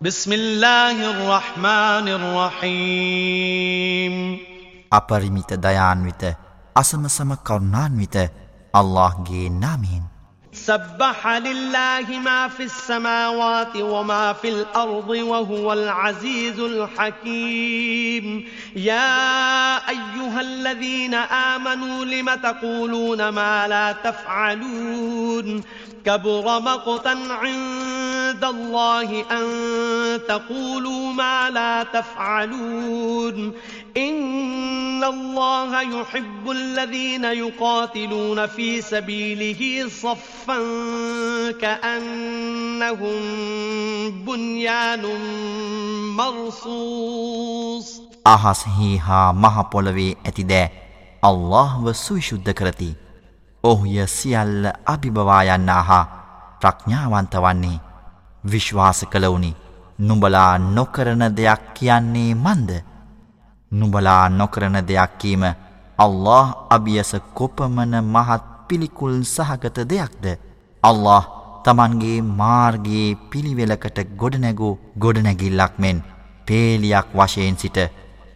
بسم الله الرحمن الرحيم. أبرميت ديان ويت أسم سم كرنان ويت الله جي نامين سبح لله ما في السماوات وما في الأرض وهو العزيز الحكيم يا أيها الذين آمنوا لم تقولون ما لا تفعلون كبر مقتا عند عند الله أن تقولوا ما لا تفعلون. إن الله يحب الذين يقاتلون في سبيله صفا كأنهم بنيان مرصوص. අහස්හි හා මහ පොළවේ ඇති දෑ අල්لهව සුවිශුද්ධ කරති. ඔහුය සියල්ල අභිභවා යන්නා හා ප්‍රඥාවන්ත වන්නේ විශ්වාස කළවුනි. නුඹලා නොකරන දෙයක් කියන්නේ මන්ද? නුඹලා නොකරන දෙයක් කීම අල්له අභියස කොපමන මහත් පිළිකුල් සහගත දෙයක්ද? අල්له තමන්ගේ මාර්ගයේ පිළිවෙලකට ගොඩනැගූ ගොඩනැගිල්ලක් මෙන් පේලියක් වශයෙන් සිට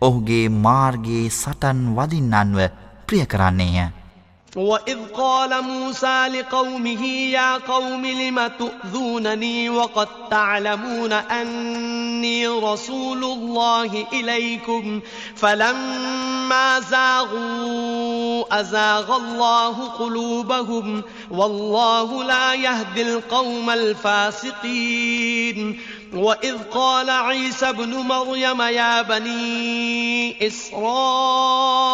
ඔහුගේ මාර්ගයේ සටන් වදින්නන්ව ප්‍රිය කරන්නේය. وإذ قال موسى لقومه يا قوم لم تؤذونني وقد تعلمون أني رسول الله إليكم فلما زاغوا أزاغ الله قلوبهم والله لا يهدي القوم الفاسقين وإذ قال عيسى ابن مريم يا بني إسرائيل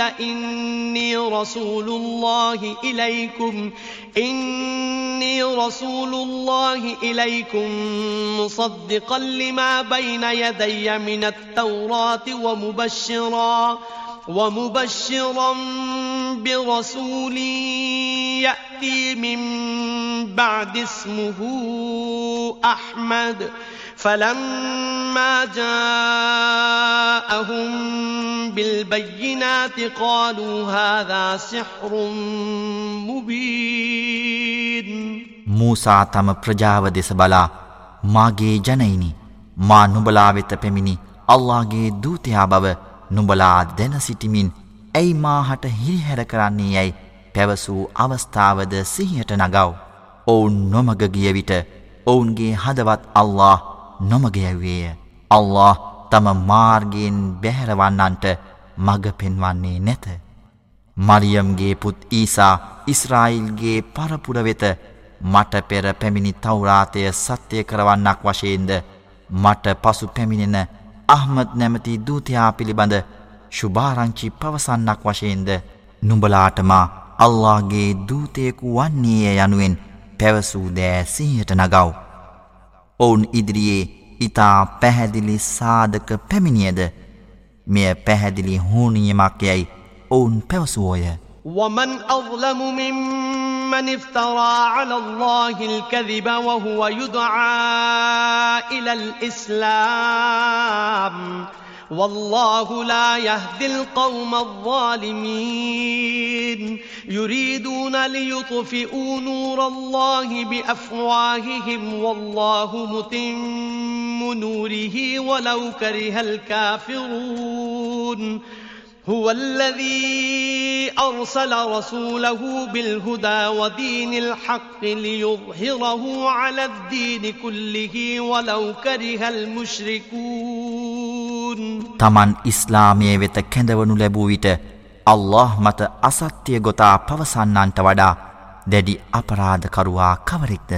إني رسول الله إليكم إني رسول الله إليكم مصدقا لما بين يدي من التوراة ومبشرا ومبشرا برسول يأتي من بعد اسمه أحمد. فلما جاءهم بالبينات قالوا هذا سحر مبين මූසා තම ප්‍රජාව දෙස බලා මාගේ ජනයිනි මා නුබලා වෙත පෙමිණි අල්ලාගේ දූතයා බව නුඹලා දැන සිටිමින් ඇයි මාහට හිරිහැර කරන්නේ යැයි පැවසූ අවස්ථාවද සිහියට නගව්. ඔවුන් නොමගගිය විට ඔවුන්ගේ හදවත් නොමග යැවුවේය. අල්ලාහ් තම මාර්ගයෙන් බැහැරවන්නන්ට මඟ පෙන්වන්නේ නැත. මරියම්ගේ පුත් ඊසා ඉස්රායිල්ගේ පරපුර වෙත මට පෙර පැමිණි තවුරාතය සත්‍යය කරවන්නක් වශයෙන්ද මට පසු පැමිණෙන අහමත් නැමති දූතයා පිළිබඳ ශුභාරංචි පවසන්නක් වශයෙන්ද නුඹලාටමා අල්ලාගේ දූතයෙකු වන්නේය යනුවෙන් පැවසූ දෑ සිහියට නගව්. ඔවුන් ඉදිරියේ ඉතා පැහැදිලි සාධක පැමිණියද මෙය පැහැදිලි හෝනියමක් යැයි ඔවුන් පැවසුවෝය. ومن أظلم ممن افترى على الله الكذب وهو يدعى إلى الإسلام والله لا يهدي القوم الظالمين. يريدون ليطفئوا نور الله بأفواههم والله متم نوره ولو كره الكافرون. هو الذي أرسل رسوله بالهدى ودين الحق ليظهره على الدين كله ولو كره المشركون. තමන් ඉස්ලාමය වෙත කැඳවනු ලැබූ විට අල්له මත අසත්‍යය ගොතා පවසන්නන්ට වඩා දැඩි අපරාධකරුවා කවරෙක්ද?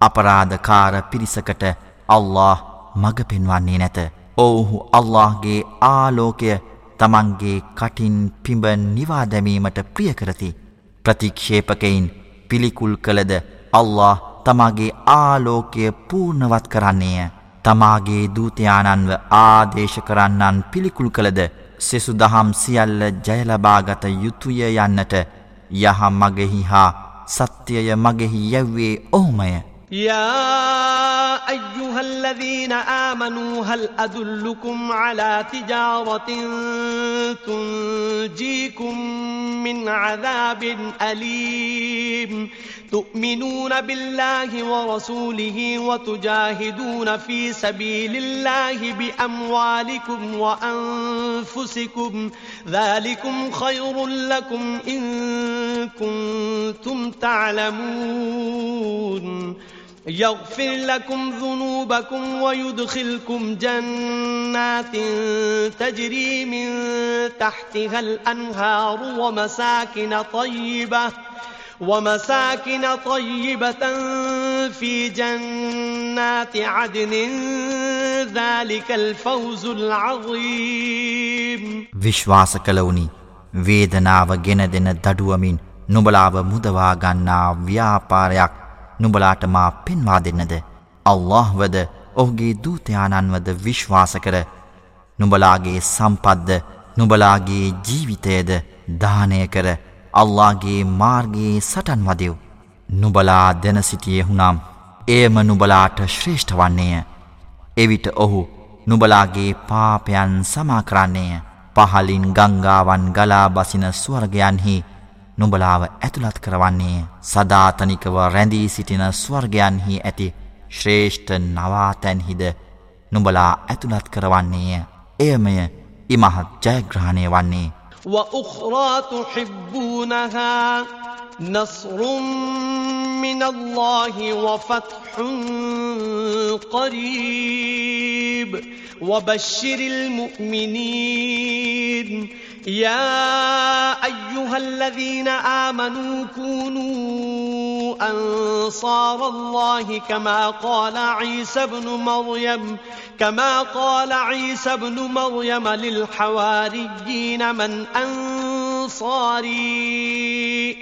අපරාධකාර පිරිසකට අල්له මඟ පෙන්වන්නේ නැත. ඔවුහු අල්لهගේ ආලෝකය තමන්ගේ කටින් පිඹ නිවාදැමීමට ප්‍රියකරති ප්‍රතික්ෂේපකයින් පිළිකුල් කළද අල්له තමාගේ ආලෝකය පූර්ණවත් කරන්නේය. තමාගේ දූතයානන්ව ආදේශ කරන්නන් පිළිකුල් කළද සෙසු දහම් සියල්ල ජයලබාගත යුතුය යන්නට යහ මගෙහි හා සත්‍යය මගෙහි යැව්වේ ඔහුමය. يا أيها الذين آمنوا هل أدلكم على تجارة تنجيكم من عذاب أليم؟ تؤمنون بالله ورسوله وتجاهدون في سبيل الله بأموالكم وأنفسكم. ذلكم خير لكم إن كنتم تعلمون. يغفر لكم ذنوبكم ويدخلكم جنات تجري من تحتها الأنهار ومساكن طيبة ومساكن طيبة في جنات عدن ذلك الفوز العظيم විශ්වාස කළවුනි වේදනාව ගෙන දෙන දඩුවමින් නුබලාව මුදවා ගන්නා ව්‍යාපාරයක් නුබලාට මා පෙන්වා දෙන්නද? අල්لهවද ඔහුගේ දූතයානන්වද විශ්වාස කර. නුබලාගේ සම්පද්ද නුබලාගේ ජීවිතයද දානය කර. අල්ලාගේ මාර්ගයේ සටන් වදව්. නුබලා දෙන සිටියේ හුනම්. එයම නුබලාට ශ්‍රේෂ්ඨ වන්නේය. එවිට ඔහු නුබලාගේ පාපයන් සමා කරන්නේය. පහලින් ගංගාවන් ගලා බසින ස්වර්ගයන්හි නුබලාව ඇතුළත් කරවන්නේ සදාතනිකව රැඳී සිටින ස්වර්ගයන්හි ඇති ශ්‍රේෂ්ඨ නවාතැන්හිද නුබලා ඇතුළත් කරවන්නේය එයමය ඉමහත් ජයග්‍රහණය වන්නේ وأخرى تحبونها نصر من الله وفتح قريب وبشر المؤمنين يا أيها الذين آمنوا كونوا أنصار الله كما قال عيسى بن مريم كما قال عيسى بن مريم للحواريين من أنصاري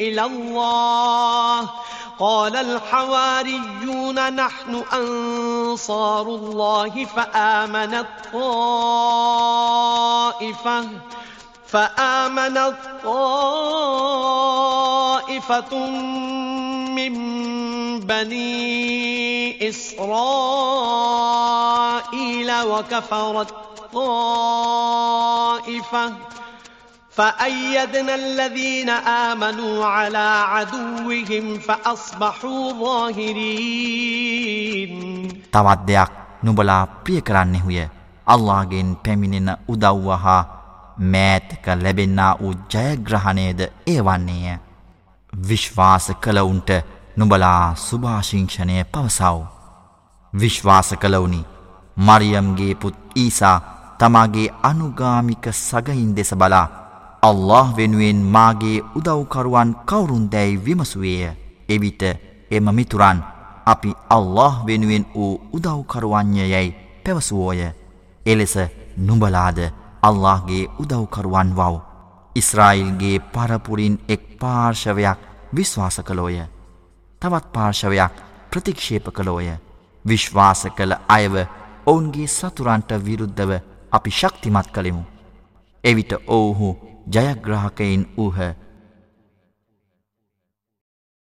إلى الله. قال الحواريون نحن أنصار الله فآمنت طائفة. فآمنت طائفة من بني إسرائيل وكفرت طائفة فأيدنا الذين آمنوا على عدوهم فأصبحوا ظاهرين තවත් දෙයක් නුබලා ප්‍රිය කරන්නෙහුය අල්ලාගෙන් පැමිණෙන උදව්ව හා මෑතක ලැබෙන්නා වූ ජයග්‍රහණයද ඒවන්නේය. විශ්වාස කළවුන්ට නුඹලා සුභාශිංෂණය පවසව්. විශ්වාස කළවුනි මරියම්ගේ පුත් ඊසා තමාගේ අනුගාමික සගහින් දෙස බලා අල්له වෙනුවෙන් මාගේ උදව්කරුවන් කවුරුන් දැයි විමසුවේය එවිට එම මිතුරන් අපි අල්له වෙනුවෙන් වූ උදව්කරුවන්ය යැයි පැවසුවෝය එලෙස නුඹලාද අල්لهගේ උදව්කරුවන් වව්. ඉස්රායිල්ගේ පරපුරින් එක් පාර්ශවයක් විශ්වාස කළෝය. තවත් පාර්ශවයක් ප්‍රතික්ෂේප කළෝය. විශ්වාස කළ අයව ඔවුන්ගේ සතුරන්ට විරුද්ධව අපි ශක්තිමත් කළෙමු. එවිට ඔවුහු ජයග්‍රහකයින් වූහ